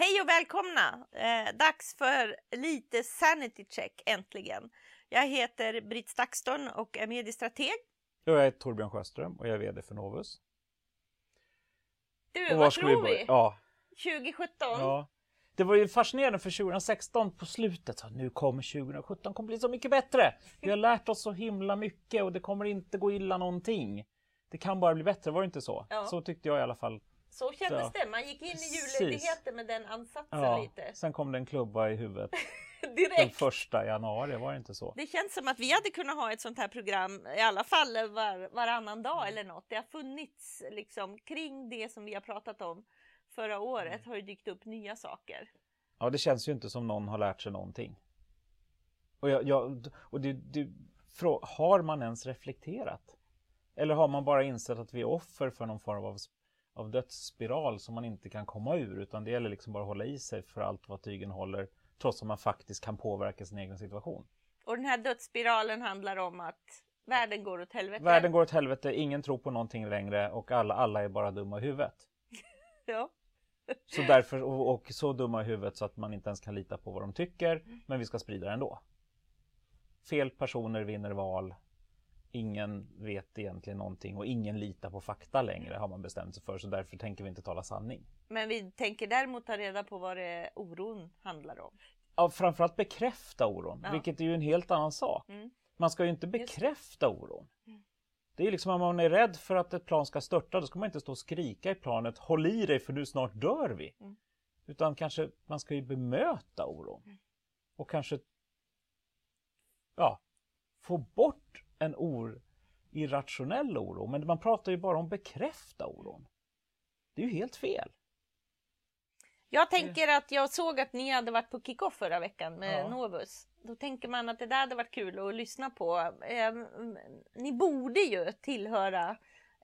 Hej och välkomna! Eh, dags för lite sanity check äntligen. Jag heter Britt Stakston och är mediestrateg. Jag är Torbjörn Sjöström och jag är VD för Novus. Du, Och vad tror börja? vi? Ja, 2017? ja. Det var ju fascinerande för 2016 på slutet. Så nu kommer 2017 kommer bli så mycket bättre. Vi har lärt oss så himla mycket och det kommer inte gå illa någonting. Det kan bara bli bättre, var det inte så? Ja. Så tyckte jag i alla fall. Så kändes det. Man gick in i julledigheten med den ansatsen Ja. lite. Sen kom det en klubba i huvudet den Direkt. första januari, var det inte så? Det känns som att vi hade kunnat ha ett sånt här program i alla fall var, varannan dag eller något. Det har funnits liksom kring det som vi har pratat om förra året har det dykt upp nya saker. Ja, det känns ju inte som någon har lärt sig någonting. Och, jag, jag, och det, det, har man ens reflekterat? Eller har man bara insett att vi är offer för någon form av, av dödsspiral som man inte kan komma ur? Utan det gäller liksom bara att hålla i sig för allt vad tygen håller, trots att man faktiskt kan påverka sin egen situation. Och den här dödsspiralen handlar om att världen går åt helvete. Världen går åt helvete, ingen tror på någonting längre och alla, alla är bara dumma i huvudet. Ja. Så därför, och, och så dumma i huvudet så att man inte ens kan lita på vad de tycker, men vi ska sprida det ändå. Fel personer vinner val. Ingen vet egentligen någonting och ingen litar på fakta längre har man bestämt sig för, så därför tänker vi inte tala sanning. Men vi tänker däremot ta reda på vad det oron handlar om. Ja, framförallt bekräfta oron, Ja. vilket är ju en helt annan sak. Mm. Man ska ju inte bekräfta oron. Det är liksom om man är rädd för att ett plan ska störta, då ska man inte stå och skrika i planet Håll i dig för nu snart dör vi. Mm. Utan kanske man ska ju bemöta oron. Och kanske ja, få bort en or, irrationell oro. Men man pratar ju bara om bekräfta oron. Det är ju helt fel. Jag tänker att jag såg att ni hade varit på kickoff förra veckan med Ja. Novus. Då tänker man att det där hade varit kul att lyssna på. Eh, ni borde ju tillhöra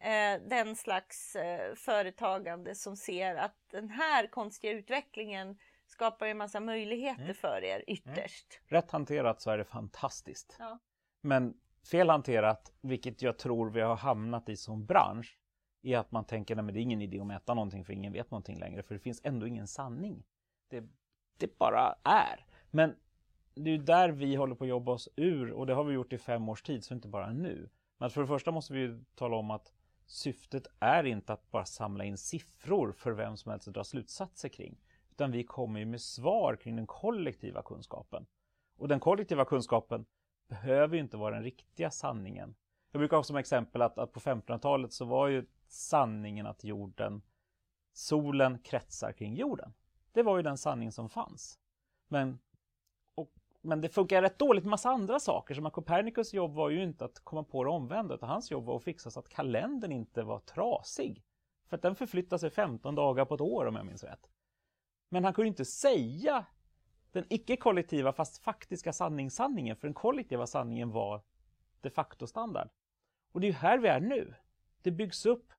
eh, den slags eh, företagande som ser att den här konstiga utvecklingen skapar en massa möjligheter Mm. för er ytterst. Rätt hanterat så är det fantastiskt. Ja. Men fel hanterat, vilket jag tror vi har hamnat i som bransch, är att man tänker att det är ingen idé att mäta någonting för ingen vet någonting längre, för det finns ändå ingen sanning. Det, det bara är. Men det är ju där vi håller på att jobba oss ur och det har vi gjort i fem års tid, så inte bara nu. Men för det första måste vi ju tala om att syftet är inte att bara samla in siffror för vem som helst att dra slutsatser kring, utan vi kommer ju med svar kring den kollektiva kunskapen. Och den kollektiva kunskapen behöver ju inte vara den riktiga sanningen. Jag brukar ha som exempel att, att på 1500-talet så var ju sanningen att jorden, solen kretsar kring jorden. Det var ju den sanning som fanns. Men, och, men det funkar rätt dåligt med massa andra saker. Som att Copernicus jobb var ju inte att komma på det omvända, utan hans jobb var att fixa så att kalendern inte var trasig. För att den förflyttar sig 15 dagar på ett år om jag minns rätt. Men han kunde inte säga den icke-kollektiva fast faktiska sanningssanningen, för den kollektiva sanningen var de facto standard. Och det är ju här vi är nu. Det byggs upp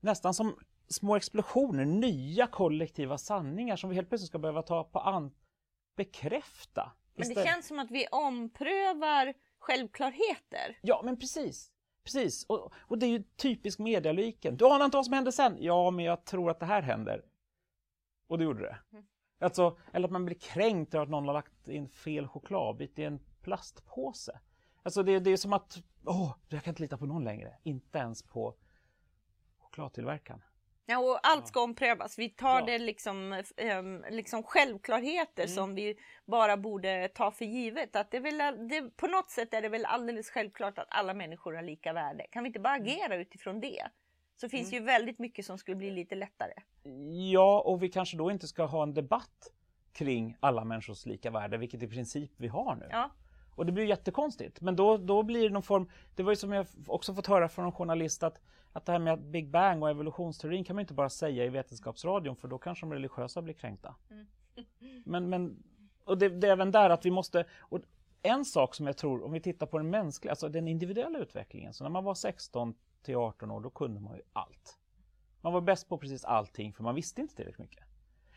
nästan som små explosioner, nya kollektiva sanningar som vi helt plötsligt ska behöva ta på an bekräfta. Men det känns som att vi omprövar självklarheter. Ja, men precis. Precis, och, och det är ju typisk medialyken. Du anar inte vad som händer sen. Ja, men jag tror att det här händer. Och det gjorde det. Mm. Alltså, eller att man blir kränkt över att någon har lagt in fel chokladbit i en plastpåse. Alltså det, det är som att, åh, jag kan inte lita på någon längre. Inte ens på chokladtillverkaren. Ja, och allt ska omprövas. Vi tar Ja. det liksom, ehm, liksom självklarheter som vi bara borde ta för givet. Att det är väl, det, på något sätt är det väl alldeles självklart att alla människor har lika värde. Kan vi inte bara agera utifrån det? Så finns det ju väldigt mycket som skulle bli lite lättare. Ja, och vi kanske då inte ska ha en debatt kring alla människors lika värde, vilket i princip vi har nu. Ja, Och det blir jättekonstigt. Men då, då blir det någon form, det var ju som jag också fått höra från en journalist att, att det här med Big Bang och evolutionsteorin kan man inte bara säga i Vetenskapsradion för då kanske de religiösa blir kränkta. Men, men, och det, det är även där att vi måste, och en sak som jag tror, om vi tittar på den mänskliga, alltså den individuella utvecklingen, så när man var 16 till 18 år, då kunde man ju allt. Man var bäst på precis allting för man visste inte tillräckligt mycket.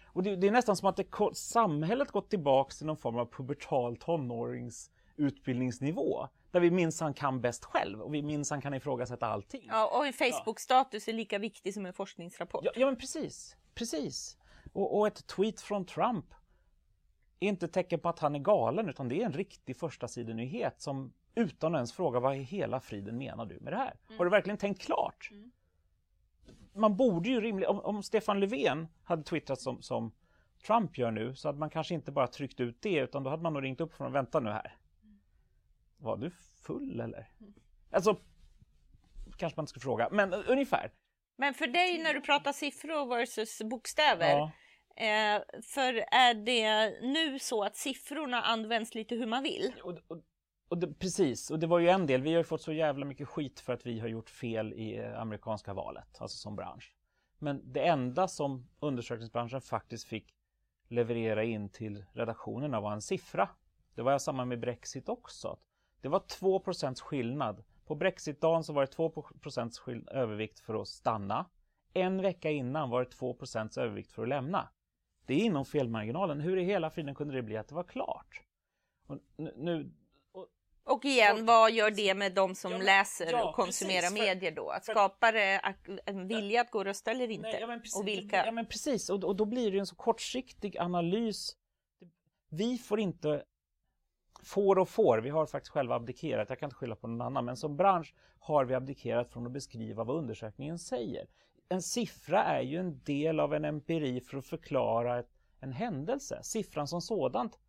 Och det, det är nästan som att det, samhället gått tillbaks till någon form av pubertal tonårings utbildningsnivå. Där vi minsann kan bäst själv och vi minsann kan ifrågasätta allting. ja och en Facebook-status är lika viktig som en forskningsrapport. Ja, ja men precis. Precis. Och, och ett tweet från Trump är inte tecken på att han är galen utan det är en riktig första sidenyhet som utan att ens fråga vad i hela friden menar du med det här? Mm. Har du verkligen tänkt klart? Mm. Man borde ju rimligen, om, om, Stefan Löfven hade twittrat som, som Trump gör nu så hade man kanske inte bara tryckt ut det utan då hade man nog ringt upp från vänta nu här. Var du full eller? Alltså, kanske man inte ska fråga, men ungefär. Men för dig när du pratar siffror versus bokstäver, ja eh, för är det nu så att siffrorna används lite hur man vill? Och, och, och det, precis, och det var ju en del. Vi har ju fått så jävla mycket skit för att vi har gjort fel i eh, amerikanska valet, alltså som bransch. Men det enda som undersökningsbranschen faktiskt fick leverera in till redaktionerna var en siffra. Det var samma med Brexit också. Det var 2% skillnad. På Brexitdagen så var det 2% övervikt för att stanna. En vecka innan var det 2% övervikt för att lämna. Det är inom felmarginalen. Hur i hela friden kunde det bli att det var klart? Och nu, och igen, vad gör det med de som ja, men, läser ja, och konsumerar precis, medier då? Att skapar det en vilja att gå och rösta eller inte? Nej, ja, precis, och vilka? Ja men precis, och, och då blir det en så kortsiktig analys. Vi får inte får och får, vi har faktiskt själva abdikerat, jag kan inte skylla på någon annan, men som bransch har vi abdikerat från att beskriva vad undersökningen säger. En siffra är ju en del av en empiri för att förklara ett, en händelse. Siffran som sådant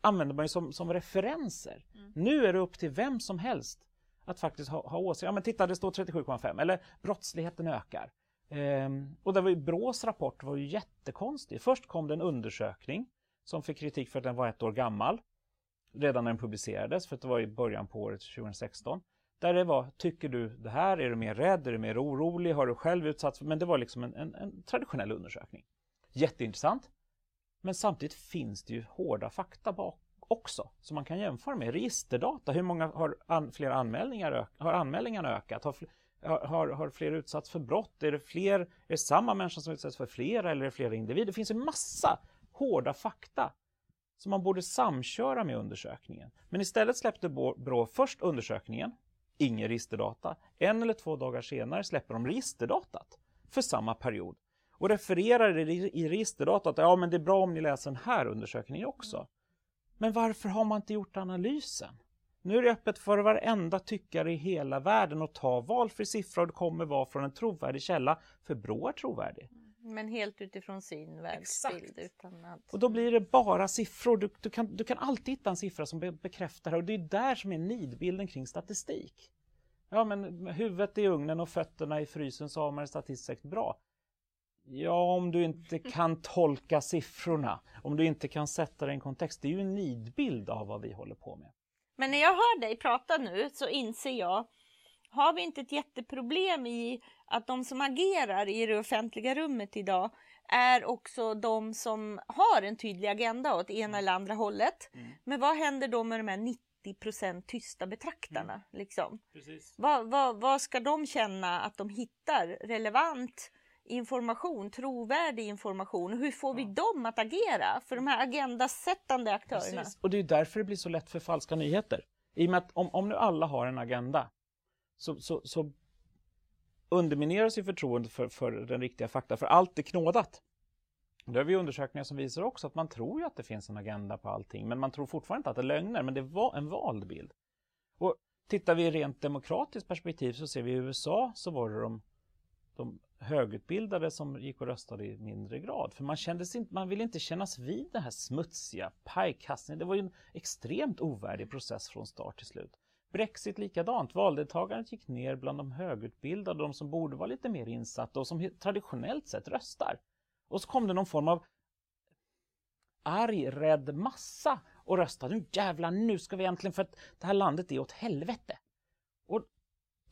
använder man ju som, som referenser. Mm. Nu är det upp till vem som helst att faktiskt ha, ha åsikter. Ja men titta det står 37,5 eller brottsligheten ökar. Ehm, och det var ju Brås rapport var ju jättekonstig. Först kom det en undersökning som fick kritik för att den var ett år gammal. Redan när den publicerades, för det var i början på året 2016. Där det var, tycker du det här? Är du mer rädd? Är du mer orolig? Har du själv utsatts för... Men det var liksom en, en, en traditionell undersökning. Jätteintressant. Men samtidigt finns det ju hårda fakta bak också som man kan jämföra med. Registerdata, hur många har an, fler anmälningar, har anmälningarna ökat? Har, har, har fler utsatts för brott? Är det fler, är det samma människor som utsätts för flera eller är det flera individer? Det finns en massa hårda fakta som man borde samköra med undersökningen. Men istället släppte Brå först undersökningen, ingen registerdata. En eller två dagar senare släpper de registerdatat för samma period och refererar i registerdata att ja, men det är bra om ni läser den här undersökningen också. Men varför har man inte gjort analysen? Nu är det öppet för varenda tyckare i hela världen att ta valfri siffra och det kommer vara från en trovärdig källa, för Brå är trovärdig. Men helt utifrån sin världsbild. Utan att... Och då blir det bara siffror. Du, du, kan, du kan alltid hitta en siffra som be bekräftar det och det är där som är nidbilden kring statistik. Ja, men huvudet i ugnen och fötterna i frysen så har man det statistiskt bra. Ja, om du inte kan tolka siffrorna, om du inte kan sätta det i en kontext. Det är ju en nidbild av vad vi håller på med. Men när jag hör dig prata nu så inser jag, har vi inte ett jätteproblem i att de som agerar i det offentliga rummet idag är också de som har en tydlig agenda åt ena mm. eller andra hållet. Mm. Men vad händer då med de här 90% tysta betraktarna? Mm. Liksom? Vad, vad, vad ska de känna att de hittar relevant information, trovärdig information. Hur får vi dem att agera för de här agendasättande aktörerna? Precis. Och det är därför det blir så lätt för falska nyheter. I och med att om, om nu alla har en agenda så, så, så undermineras ju förtroendet för, för den riktiga fakta, för allt är knådat. Det har vi undersökningar som visar också att man tror ju att det finns en agenda på allting, men man tror fortfarande inte att det är lögner, men det var en vald bild. Och tittar vi i rent demokratiskt perspektiv så ser vi i USA så var det de, de högutbildade som gick och röstade i mindre grad. För man, kändes inte, man ville inte kännas vid den här smutsiga pajkastningen. Det var ju en extremt ovärdig process från start till slut. Brexit likadant. Valdeltagandet gick ner bland de högutbildade, de som borde vara lite mer insatta och som traditionellt sett röstar. Och så kom det någon form av arg, rädd massa och röstade. Nu jävlar, nu ska vi äntligen, för att det här landet är åt helvete. Och,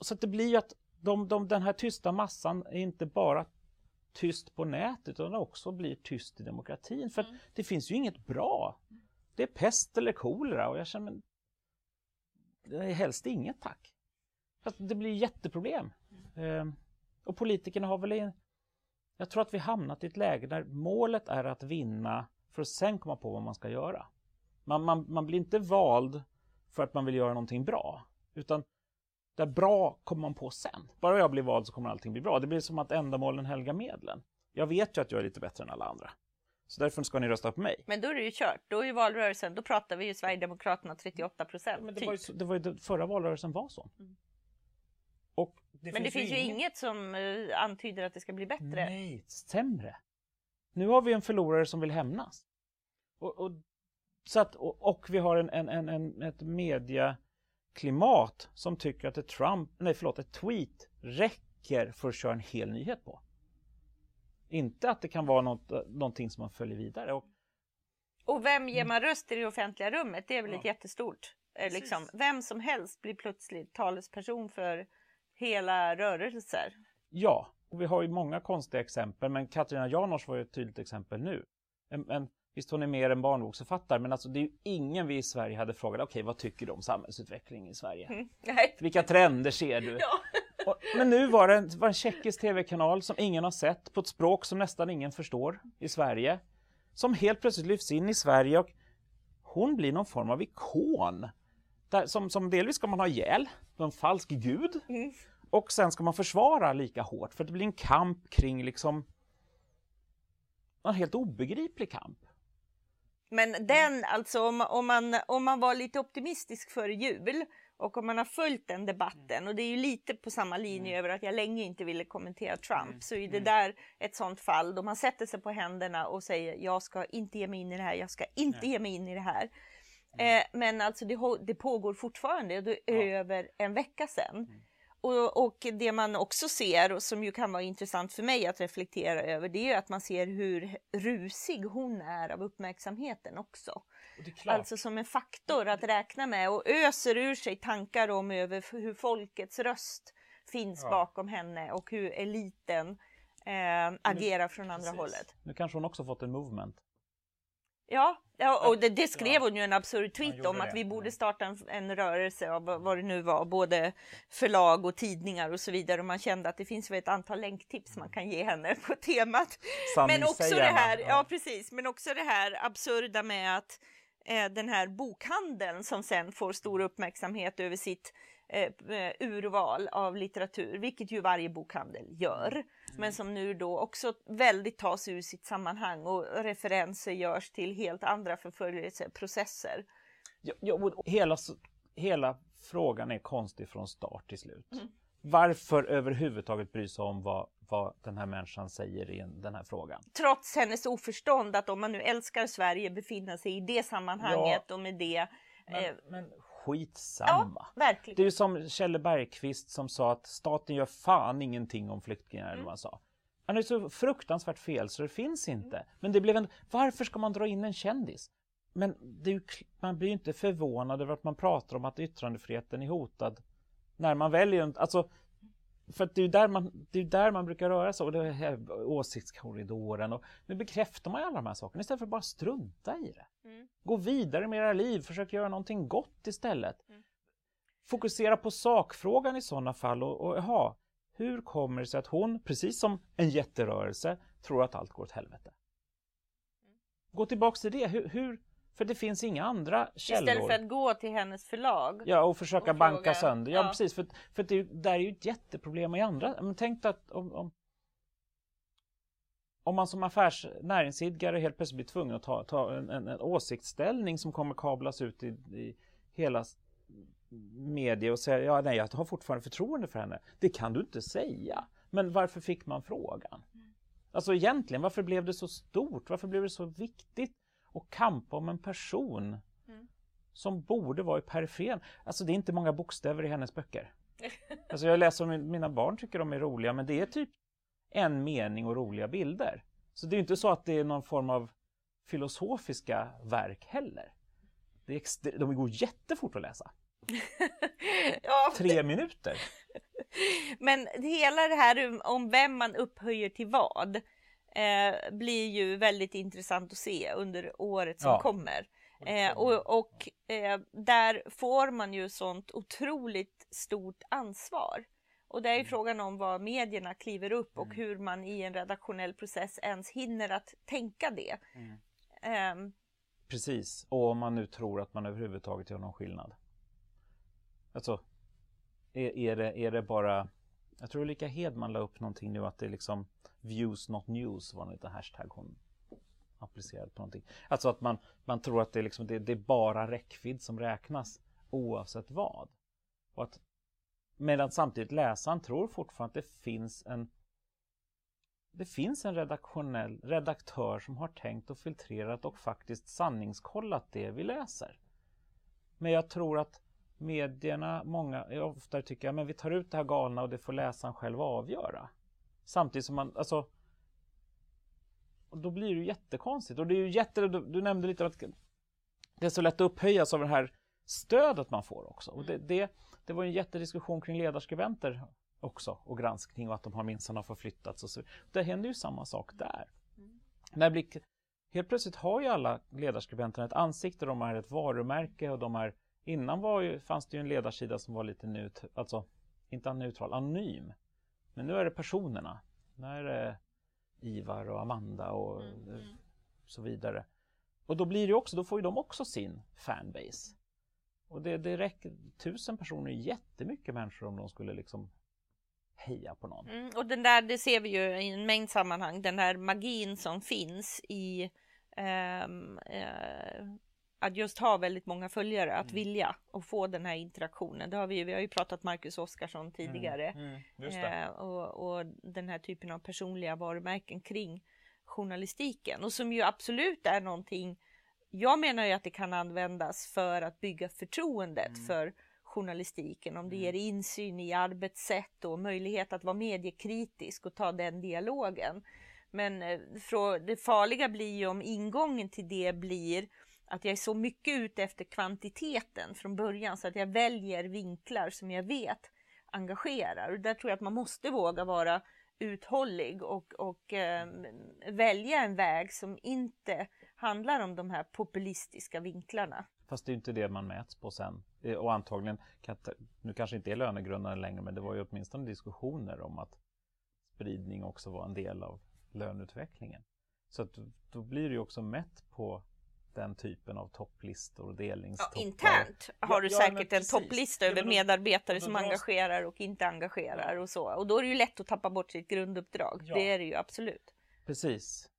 så att det blir ju att de, de, den här tysta massan är inte bara tyst på nätet utan också blir tyst i demokratin. För mm. det finns ju inget bra. Det är pest eller kolera och jag känner men, helst inget tack. Fast det blir jätteproblem. Mm. Eh, och politikerna har väl en, jag tror att vi hamnat i ett läge där målet är att vinna för att sen komma på vad man ska göra. Man, man, man blir inte vald för att man vill göra någonting bra. Utan där bra kommer man på sen. Bara jag blir vald så kommer allting bli bra. Det blir som att ändamålen helgar medlen. Jag vet ju att jag är lite bättre än alla andra. Så därför ska ni rösta på mig. Men då är det ju kört. Då är ju valrörelsen, då pratar vi ju Sverigedemokraterna 38 procent. Men det typ. var ju, det var ju det, förra valrörelsen var så. Mm. Och det Men det finns ju inget som eh, antyder att det ska bli bättre. Nej, sämre. Nu har vi en förlorare som vill hämnas. Och, och, så att, och, och vi har en, en, en, en, ett mediaklimat som tycker att ett Trump, nej förlåt, ett tweet räcker för att köra en hel nyhet på. Inte att det kan vara något, någonting som man följer vidare. Och, Och vem ger man röst i det offentliga rummet? Det är väl Ja. ett jättestort. Eh, liksom. Vem som helst blir plötsligt talesperson för hela rörelser. Ja, och vi har ju många konstiga exempel, men Katarina Janouch var ju ett tydligt exempel nu. En, en, visst, hon är mer en barnboksförfattare, men alltså det är ju ingen vi i Sverige hade frågat, okej, vad tycker du om samhällsutveckling i Sverige? Mm. Vilka trender ser du? Ja. Och, men nu var det en, var en tjeckisk tv-kanal som ingen har sett, på ett språk som nästan ingen förstår i Sverige, som helt plötsligt lyfts in i Sverige och hon blir någon form av ikon. Där, som, som delvis ska man ha ihjäl, en falsk gud. Mm. Och sen ska man försvara lika hårt för det blir en kamp kring liksom en helt obegriplig kamp. Men den, alltså om, om, man, om man var lite optimistisk före jul och om man har följt den debatten och det är ju lite på samma linje över att jag länge inte ville kommentera Trump så är det där ett sånt fall då man sätter sig på händerna och säger jag ska inte ge mig in i det här, jag ska inte ge mig in i det här. Eh, men alltså det, det pågår fortfarande, det är över en vecka sedan. Och, och det man också ser och som ju kan vara intressant för mig att reflektera över det är ju att man ser hur rusig hon är av uppmärksamheten också. Alltså som en faktor att räkna med och öser ur sig tankar om över hur folkets röst finns Ja. bakom henne och hur eliten eh, agerar från andra Precis. hållet. Nu kanske hon också fått en movement. Ja, och det, det skrev Ja. hon ju en absurd tweet om att det. vi borde Ja. starta en, en rörelse av vad det nu var, både förlag och tidningar och så vidare. Och man kände att det finns väl ett antal länktips man kan ge henne på temat. Men också det här, ja. precis, men också det här absurda med att eh, den här bokhandeln som sen får stor uppmärksamhet över sitt eh, eh, urval av litteratur, vilket ju varje bokhandel gör, men som nu då också väldigt tas ur sitt sammanhang och referenser görs till helt andra förföljelseprocesser. Ja, ja, hela, hela frågan är konstig från start till slut. Mm. Varför överhuvudtaget bry sig om vad, vad den här människan säger i en- den här frågan? Trots hennes oförstånd att om man nu älskar Sverige befinna sig i det sammanhanget och med det. Men, eh, men skitsamma. ja, verkligen. Det är ju som Kjelle Bergqvist som sa att staten gör fan ingenting om flyktingar, eller Mm. vad han sa. Han är så fruktansvärt fel så det finns inte. Men det blev en... Varför ska man dra in en kändis? Men ju, man blir ju inte förvånad över att man pratar om att yttrandefriheten är hotad när man väljer en... Alltså, för att det är där man, det är där man brukar röra sig och det här åsiktskorridoren och nu bekräftar man ju alla de här sakerna istället för att bara strunta i det. Mm. Gå vidare med era liv, försök göra någonting gott istället. Mm. Fokusera på sakfrågan i sådana fall och, och jaha, hur kommer det sig att hon, precis som en jätterörelse, tror att allt går åt helvete? Mm. Gå tillbaks till det, hur, hur för det finns inga andra källor. Istället för att gå till hennes förlag. Ja, och försöka och banka fråga. sönder. Ja, Ja. precis. För, för det där är ju ett jätteproblem i andra. Men tänk att om, om, om man som affärs näringsidgare helt plötsligt blir tvungen att ta, ta en, en, en åsiktsställning som kommer kablas ut i, i hela media och säga ja, nej, jag har fortfarande förtroende för henne. Det kan du inte säga. Men varför fick man frågan? Alltså egentligen, varför blev det så stort? Varför blev det så viktigt att kampa om en person Mm. som borde vara i periferin? Alltså det är inte många bokstäver i hennes böcker. Alltså jag läser om min- mina barn tycker de är roliga, men det är typ en mening och roliga bilder. Så det är inte så att det är någon form av filosofiska verk heller. Det är extre- de går jättefort att läsa. ja, Tre minuter. Men hela det här om vem man upphöjer till vad eh, blir ju väldigt intressant att se under året som Ja. kommer. Eh, och och eh, där får man ju sånt otroligt stort ansvar. Och det är ju Mm. frågan om vad medierna kliver upp och hur man i en redaktionell process ens hinner att tänka det. Mm. Ehm, Precis, och om man nu tror att man överhuvudtaget gör någon skillnad. Alltså, är, är, det, är det bara... Jag tror Ulrika Hedman la upp någonting nu att det liksom views not news var en liten hashtag hon applicerade på någonting. Alltså att man, man tror att det är, liksom, det, det är bara räckvidd som räknas oavsett vad. Och att, medan samtidigt läsaren tror fortfarande att det finns en det finns en redaktionell redaktör som har tänkt och filtrerat och faktiskt sanningskollat det vi läser. Men jag tror att medierna, många, ofta tycker att vi tar ut det här galna och det får läsaren själv avgöra. Samtidigt som man, alltså och då blir det ju jättekonstigt. Och det är ju jätte, du, du nämnde lite att det är så lätt att upphöjas av det här stödet man får också. Och det, det, det var en jättediskussion kring ledarskribenter också och granskning och att de har minsann har förflyttats och så. Det händer ju samma sak där. Mm. När blir, helt plötsligt har ju alla ledarskribenter ett ansikte, de har ett varumärke och de är Innan var ju, fanns det ju en ledarsida som var lite neutral, alltså inte neutral, anonym. Men nu är det personerna. Nu är det Ivar och Amanda och mm, mm. så vidare. Och då blir det också, då får ju de också sin fanbase. Och det, det räcker, tusen personer är jättemycket människor om de skulle liksom heja på någon. Mm, och den där, det ser vi ju i en mängd sammanhang, den där magin som finns i um, uh, att just ha väldigt många följare, att mm. vilja och få den här interaktionen. Det har vi, vi har ju pratat Marcus Oskarsson tidigare mm. Mm. Eh, och, och, den här typen av personliga varumärken kring journalistiken och som ju absolut är någonting. Jag menar ju att det kan användas för att bygga förtroendet mm. för journalistiken, om det ger mm. insyn i arbetssätt och möjlighet att vara mediekritisk och ta den dialogen. Men eh, det farliga blir ju om ingången till det blir att jag är så mycket ute efter kvantiteten från början så att jag väljer vinklar som jag vet engagerar. Och där tror jag att man måste våga vara uthållig och, och eh, välja en väg som inte handlar om de här populistiska vinklarna. Fast det är ju inte det man mäts på sen. Eh, och antagligen, nu kanske inte är lönegrundande längre, men det var ju åtminstone diskussioner om att spridning också var en del av löneutvecklingen. Så att då blir det ju också mätt på den typen av topplistor och delningstoppar. Ja, internt har du ja, säkert en topplista över medarbetare som engagerar och inte engagerar och så. Och då är det ju lätt att tappa bort sitt grunduppdrag. Det är det ju absolut. Precis.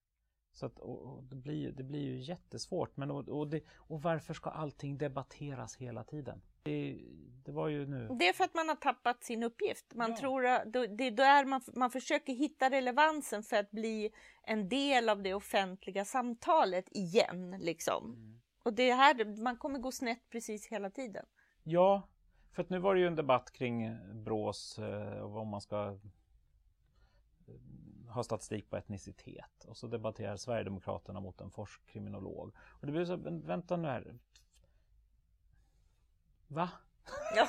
Så att, och, och det, blir, det blir ju jättesvårt. Men, och, och, det, och varför ska allting debatteras hela tiden? Det, det, var ju nu. Det är för att man har tappat sin uppgift. Man ja. tror att det är där man, man försöker hitta relevansen för att bli en del av det offentliga samtalet igen. Liksom. Mm. Och det här, man kommer gå snett precis hela tiden. Ja, för att nu var det ju en debatt kring Brås eh, vad man ska ha statistik på etnicitet och så debatterar Sverigedemokraterna mot en forskkriminolog. Och det blir så, vänta nu här. Va? Ja.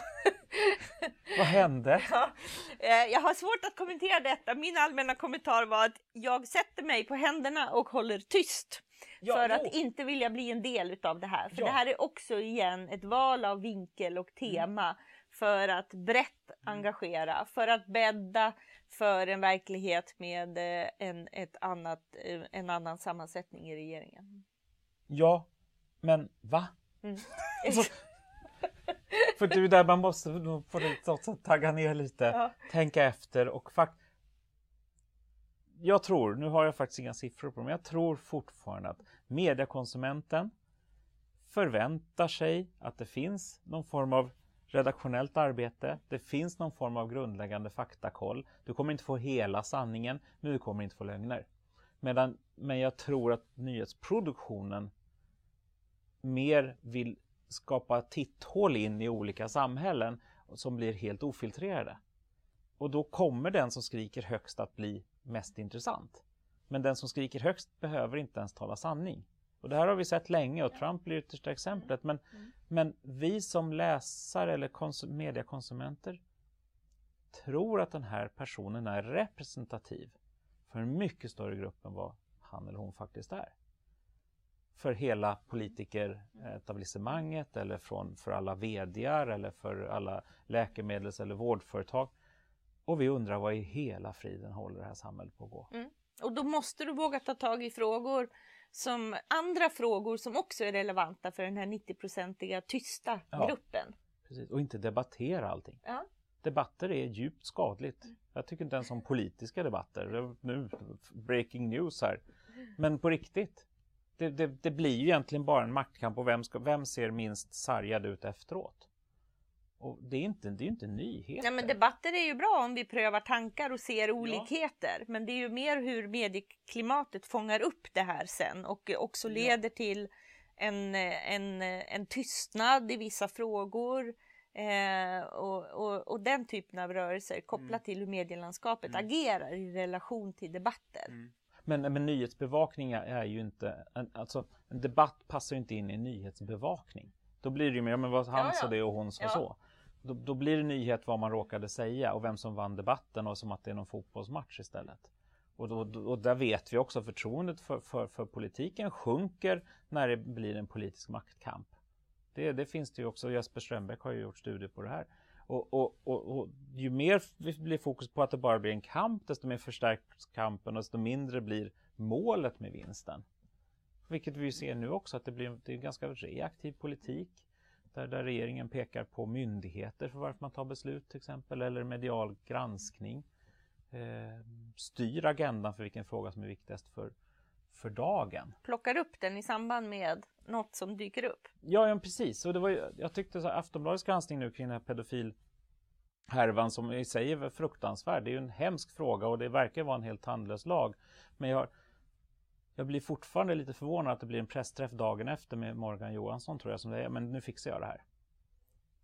Vad hände? Ja, eh, jag har svårt att kommentera detta. Min allmänna kommentar var att jag sätter mig på händerna och håller tyst. Ja, för att inte vilja bli en del utav det här. För ja. det här är också igen ett val av vinkel och tema mm. för att brett engagera, för att bädda för en verklighet med eh, en, ett annat, eh, en annan sammansättning i regeringen. Ja, men va? Mm. alltså, för är där man måste på något sätt tagga ner lite, ja. tänka efter och faktiskt jag tror, nu har jag faktiskt inga siffror på det, men jag tror fortfarande att mediekonsumenten förväntar sig att det finns någon form av redaktionellt arbete. Det finns någon form av grundläggande faktakoll. Du kommer inte få hela sanningen, men du kommer inte få lögner. Medan, men jag tror att nyhetsproduktionen mer vill skapa titthål in i olika samhällen som blir helt ofiltrerade. Och då kommer den som skriker högst att bli mest intressant. Men den som skriker högst behöver inte ens tala sanning. Och det här har vi sett länge och Trump blir yttersta exemplet. Men, mm. men vi som läsare eller mediekonsumenter tror att den här personen är representativ för en mycket större grupp än vad han eller hon faktiskt är. För hela politikeretablissemanget eller från, för alla VDar eller för alla läkemedels eller vårdföretag. Och vi undrar vad i hela friden håller det här samhället på att gå? Mm. Och då måste du våga ta tag i frågor som andra frågor som också är relevanta för den här 90-procentiga tysta ja, gruppen. Precis. Och inte debattera allting. Ja. Debatter är djupt skadligt. Jag tycker inte ens om politiska debatter. Nu breaking news här. Men på riktigt. det, det, det, blir ju egentligen bara en maktkamp och vem, ska, vem ser minst sargad ut efteråt? Och det är inte, det är inte nyheter. Ja, men debatter är ju bra om vi prövar tankar och ser olikheter. Ja. Men det är ju mer hur medieklimatet fångar upp det här sen och också leder ja. till en, en, en tystnad i vissa frågor. Eh, och, och, och, den typen av rörelser kopplat mm. till hur medielandskapet mm. agerar i relation till debatter. Mm. Men, men nyhetsbevakning är ju inte, en, alltså en debatt passar ju inte in i nyhetsbevakning. Då blir det ju mer, men vad han ja, sa det och hon sa ja. så. Då, då, blir det nyhet vad man råkade säga och vem som vann debatten och som att det är någon fotbollsmatch istället. Och, då, och där vet vi också förtroendet för, för, för politiken sjunker när det blir en politisk maktkamp. Det, det finns det ju också, Jesper Strömbäck har ju gjort studier på det här. Och, och, och, och, ju mer det blir fokus på att det bara blir en kamp, desto mer förstärks kampen och desto mindre blir målet med vinsten. Vilket vi ser nu också att det blir det är en ganska reaktiv politik. Där, där regeringen pekar på myndigheter för varför man tar beslut till exempel, eller medial granskning. Eh, styr agendan för vilken fråga som är viktigast för, för dagen. Plockar upp den i samband med något som dyker upp. Ja, ja precis. Och det var, jag tyckte så Aftonbladets granskning nu kring den här pedofil härvan som i sig är fruktansvärd. Det är ju en hemsk fråga och det verkar vara en helt tandlös lag. Men jag, jag blir fortfarande lite förvånad att det blir en pressträff dagen efter med Morgan Johansson tror jag som det är. Men nu fixar jag det här.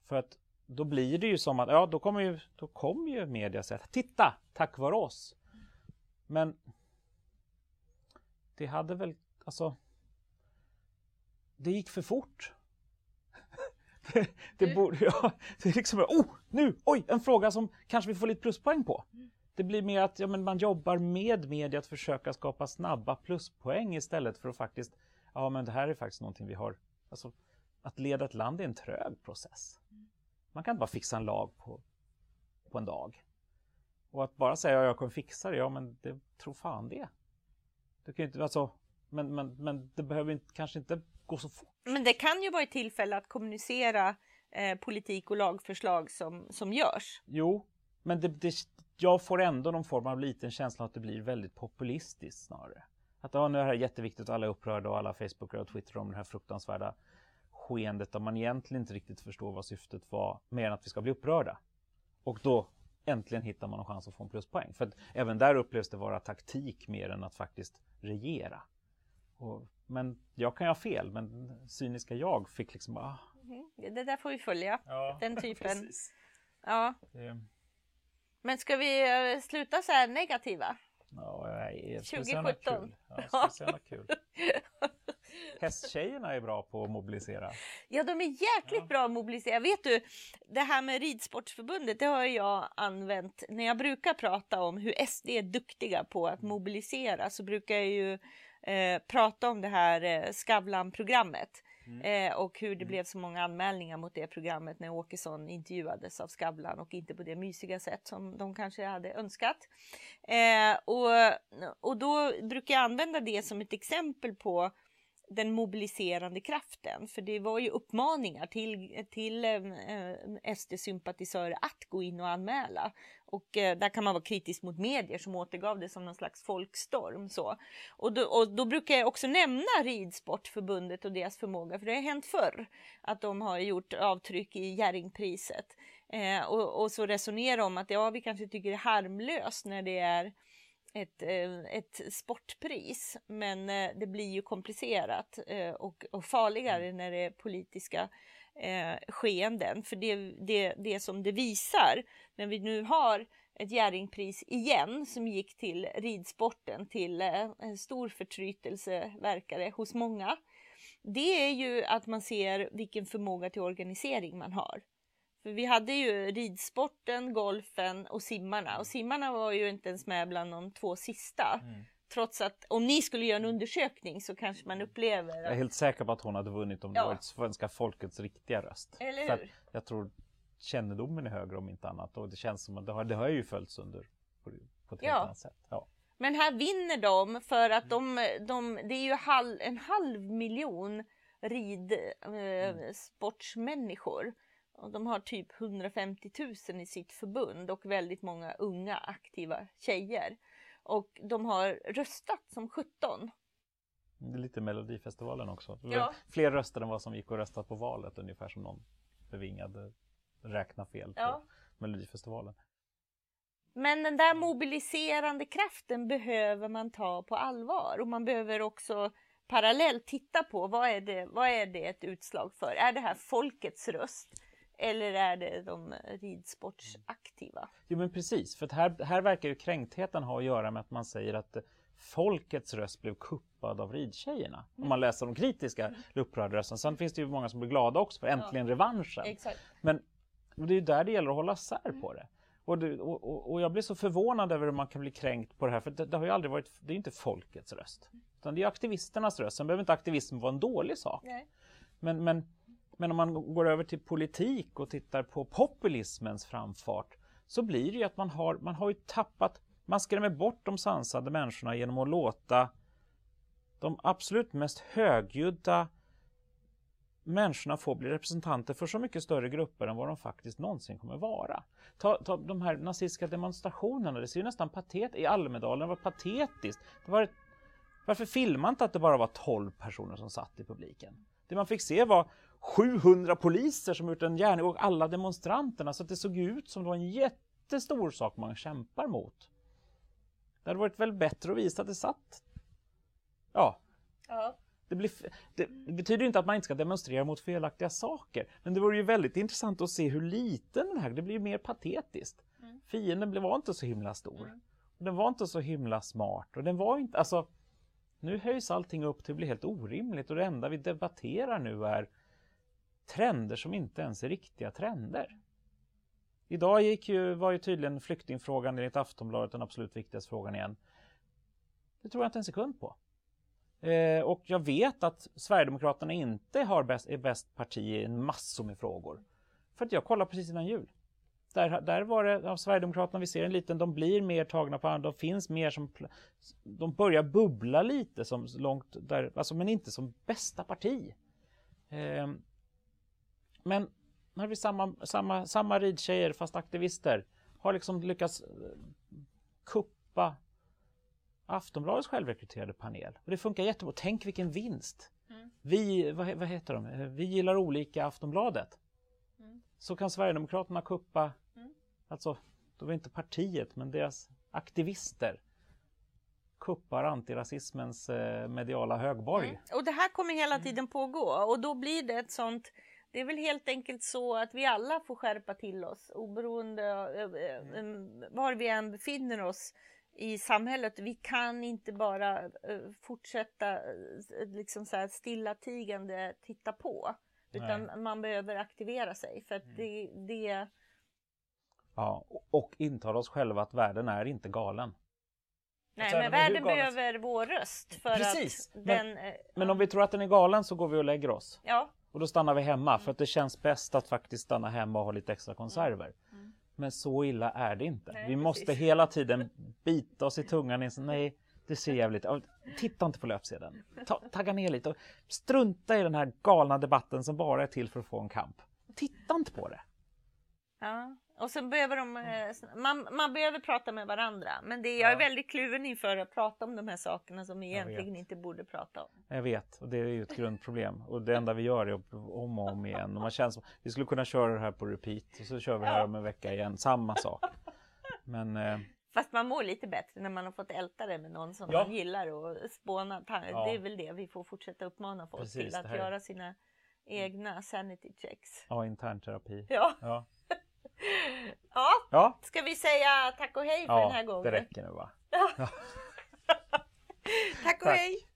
För att då blir det ju som att, ja då kommer ju, då kommer ju media säga Titta! Tack vare oss! Men det hade väl, alltså det gick för fort. det, det borde, ja, det är liksom, oh, nu, oj, en fråga som kanske vi får lite pluspoäng på. Det blir mer att ja, men man jobbar med media att försöka skapa snabba pluspoäng istället för att faktiskt, ja men det här är faktiskt någonting vi har, alltså att leda ett land är en trög process. Man kan inte bara fixa en lag på, på en dag. Och att bara säga ja, jag kommer fixa det, ja men det tror fan det. Du kan inte, alltså, men, men, men det behöver inte, kanske inte gå så fort. Men det kan ju vara ett tillfälle att kommunicera eh, politik och lagförslag som, som görs. Jo, men det, det, jag får ändå någon form av liten känsla att det blir väldigt populistiskt snarare. Att ja, nu är det här jätteviktigt och alla är upprörda och alla Facebookar och Twitter om det här fruktansvärda skeendet där man egentligen inte riktigt förstår vad syftet var mer än att vi ska bli upprörda. Och då äntligen hittar man en chans att få en pluspoäng. För att även där upplevs det vara taktik mer än att faktiskt regera. Och, men jag kan ju ha fel, men cyniska jag fick liksom bara... Mm, det där får vi följa, ja, den typen. Precis. Ja. Det... Men ska vi eh, sluta så här negativa? Ja, nej, 2017. Ja, ja. kul. Hästtjejerna är bra på att mobilisera. Ja, de är jäkligt ja. bra att mobilisera. Vet du, det här med Ridsportförbundet, det har jag använt när jag brukar prata om hur SD är duktiga på att mobilisera så brukar jag ju eh, prata om det här eh, Skavlan-programmet. Mm. Eh, och hur det mm. blev så många anmälningar mot det programmet när Åkesson intervjuades av Skavlan och inte på det mysiga sätt som de kanske hade önskat. Eh, och, och då brukar jag använda det som ett exempel på den mobiliserande kraften. För det var ju uppmaningar till, till eh, eh SD-sympatisörer att gå in och anmäla. Och eh, där kan man vara kritisk mot medier som återgav det som någon slags folkstorm. Så. Och, då, och då brukar jag också nämna Ridsportförbundet och deras förmåga, för det har hänt förr att de har gjort avtryck i Jerringpriset. Eh, och, och så resonera om att ja, vi kanske tycker det är harmlöst när det är ett, eh, ett sportpris. Men eh, det blir ju komplicerat eh, och, och farligare mm. när det är politiska skeenden. För det, det, det som det visar när vi nu har ett Jerringpris igen som gick till ridsporten till en stor förtrytelse verkar hos många. Det är ju att man ser vilken förmåga till organisering man har. För vi hade ju ridsporten, golfen och simmarna och simmarna var ju inte ens med bland de två sista. Mm. Trots att om ni skulle göra en undersökning så kanske man upplever... Att... Jag är helt säker på att hon hade vunnit om det ja. varit svenska folkets riktiga röst. Eller hur? jag tror kännedomen är högre om inte annat och det känns som att det har, det har ju följts under på, på ett ja. helt annat sätt. Ja. Men här vinner de för att de, de det är ju halv, en halv miljon ridsportsmänniskor. Eh, mm. Och de har typ 150 000 i sitt förbund och väldigt många unga aktiva tjejer. Och de har röstat som 17. Det är lite Melodifestivalen också. Ja. Fler röster än vad som gick och röstat på valet, ungefär som någon bevingade räkna fel på Ja. Melodifestivalen. Men den där mobiliserande kraften behöver man ta på allvar och man behöver också parallellt titta på vad är det, vad är det ett utslag för? Är det här folkets röst eller är det de ridsportsaktiva? Jo men precis, för här, här verkar ju kränktheten ha att göra med att man säger att folkets röst blev kuppad av ridtjejerna. Om man läser de kritiska mm. upprörda rösterna. Sen finns det ju många som blir glada också för äntligen revanschen. Exakt. Men det är ju där det gäller att hålla sär på det. Och, det, och, och jag blir så förvånad över hur man kan bli kränkt på det här, för det, det har ju aldrig varit, det är inte folkets röst. Utan det är aktivisternas röst. Sen behöver inte aktivism vara en dålig sak. Nej. Men, men, men om man går över till politik och tittar på populismens framfart så blir det ju att man har, man har ju tappat, man skrämmer bort de sansade människorna genom att låta de absolut mest högljudda människorna få bli representanter för så mycket större grupper än vad de faktiskt någonsin kommer vara. Ta, ta de här nazistiska demonstrationerna, det ser ju nästan patetiskt i Almedalen, det var patetiskt. Det var ett, varför filmade inte att det bara var 12 personer som satt i publiken? Det man fick se var 700 poliser som gjort en gärning och alla demonstranterna så att det såg ut som det var en jättestor sak man kämpar mot. Det hade varit väl bättre att visa att det satt ja, Ja. det, blir, det, betyder inte att man inte ska demonstrera mot felaktiga saker. Men det vore ju väldigt intressant att se hur liten den här, det blir ju mer patetiskt. Mm. Fienden blev- var inte så himla stor. Mm. Och den var inte så himla smart. Och den var inte, alltså, nu höjs allting upp till att bli helt orimligt och det enda vi debatterar nu är trender som inte ens är riktiga trender. Idag gick ju, var ju tydligen flyktingfrågan enligt Aftonbladet den absolut viktigaste frågan igen. Det tror jag inte en sekund på. Eh, och jag vet att Sverigedemokraterna inte har bäst, är bäst parti i en massor med frågor. För att jag kollade precis innan jul. Där, där var det av Sverigedemokraterna, vi ser en liten, de blir mer tagna på andra, de finns mer som, de börjar bubbla lite som långt där, alltså men inte som bästa parti. Eh, men har vi samma, samma, samma ridtjejer fast aktivister har liksom lyckats eh, kuppa Aftonbladets självrekryterade panel. Och det funkar jättebra. Tänk vilken vinst! Mm. Vi, vad, vad heter de? Eh, Vi gillar olika Aftonbladet. Mm. Så kan Sverigedemokraterna kuppa, Mm. alltså, det var inte partiet, men deras aktivister kuppar antirasismens eh, mediala högborg. Mm. Och det här kommer hela tiden pågå och då blir det ett sånt det är väl helt enkelt så att vi alla får skärpa till oss oberoende av eh, eh, var vi än befinner oss i samhället. Vi kan inte bara eh, fortsätta liksom så här stillatigande titta på. Utan man behöver aktivera sig för att det, det Ja, och- intala oss själva att världen är inte galen. Nej, men världen behöver vår röst för Precis, att men- den... eh, Men om vi tror att den är galen så går vi och lägger oss. Ja, Och då stannar vi hemma för att det känns bäst att faktiskt stanna hemma och ha lite extra konserver. Mm. Men så illa är det inte. Nej, vi måste precis. hela tiden bita oss i tungan. i- Nej, det ser jävligt Titta inte på löpsedeln. Ta, tagga ner lite och strunta i den här galna debatten som bara är till för att få en kamp. Titta inte på det. Ja, och så behöver de, eh, man, man behöver prata med varandra. Men det, jag är Ja. väldigt kluven inför att prata om de här sakerna som vi egentligen inte borde prata om. Jag vet, och det är ju ett grundproblem. Och det enda vi gör är att om och om igen. Och man känns som, vi skulle kunna köra det här på repeat och så kör vi här Ja. om en vecka igen. Samma sak. Men eh, Fast man mår lite bättre när man har fått älta det med någon som Ja. man gillar och spåna. Ja. Det är väl det vi får fortsätta uppmana folk Precis, till. det Att här- göra sina egna sanity checks. ja, internterapi. Ja. Ja, ja, ja, ska vi säga tack och hej för den här ja gången? det räcker nu va? Tack och Tack. hej!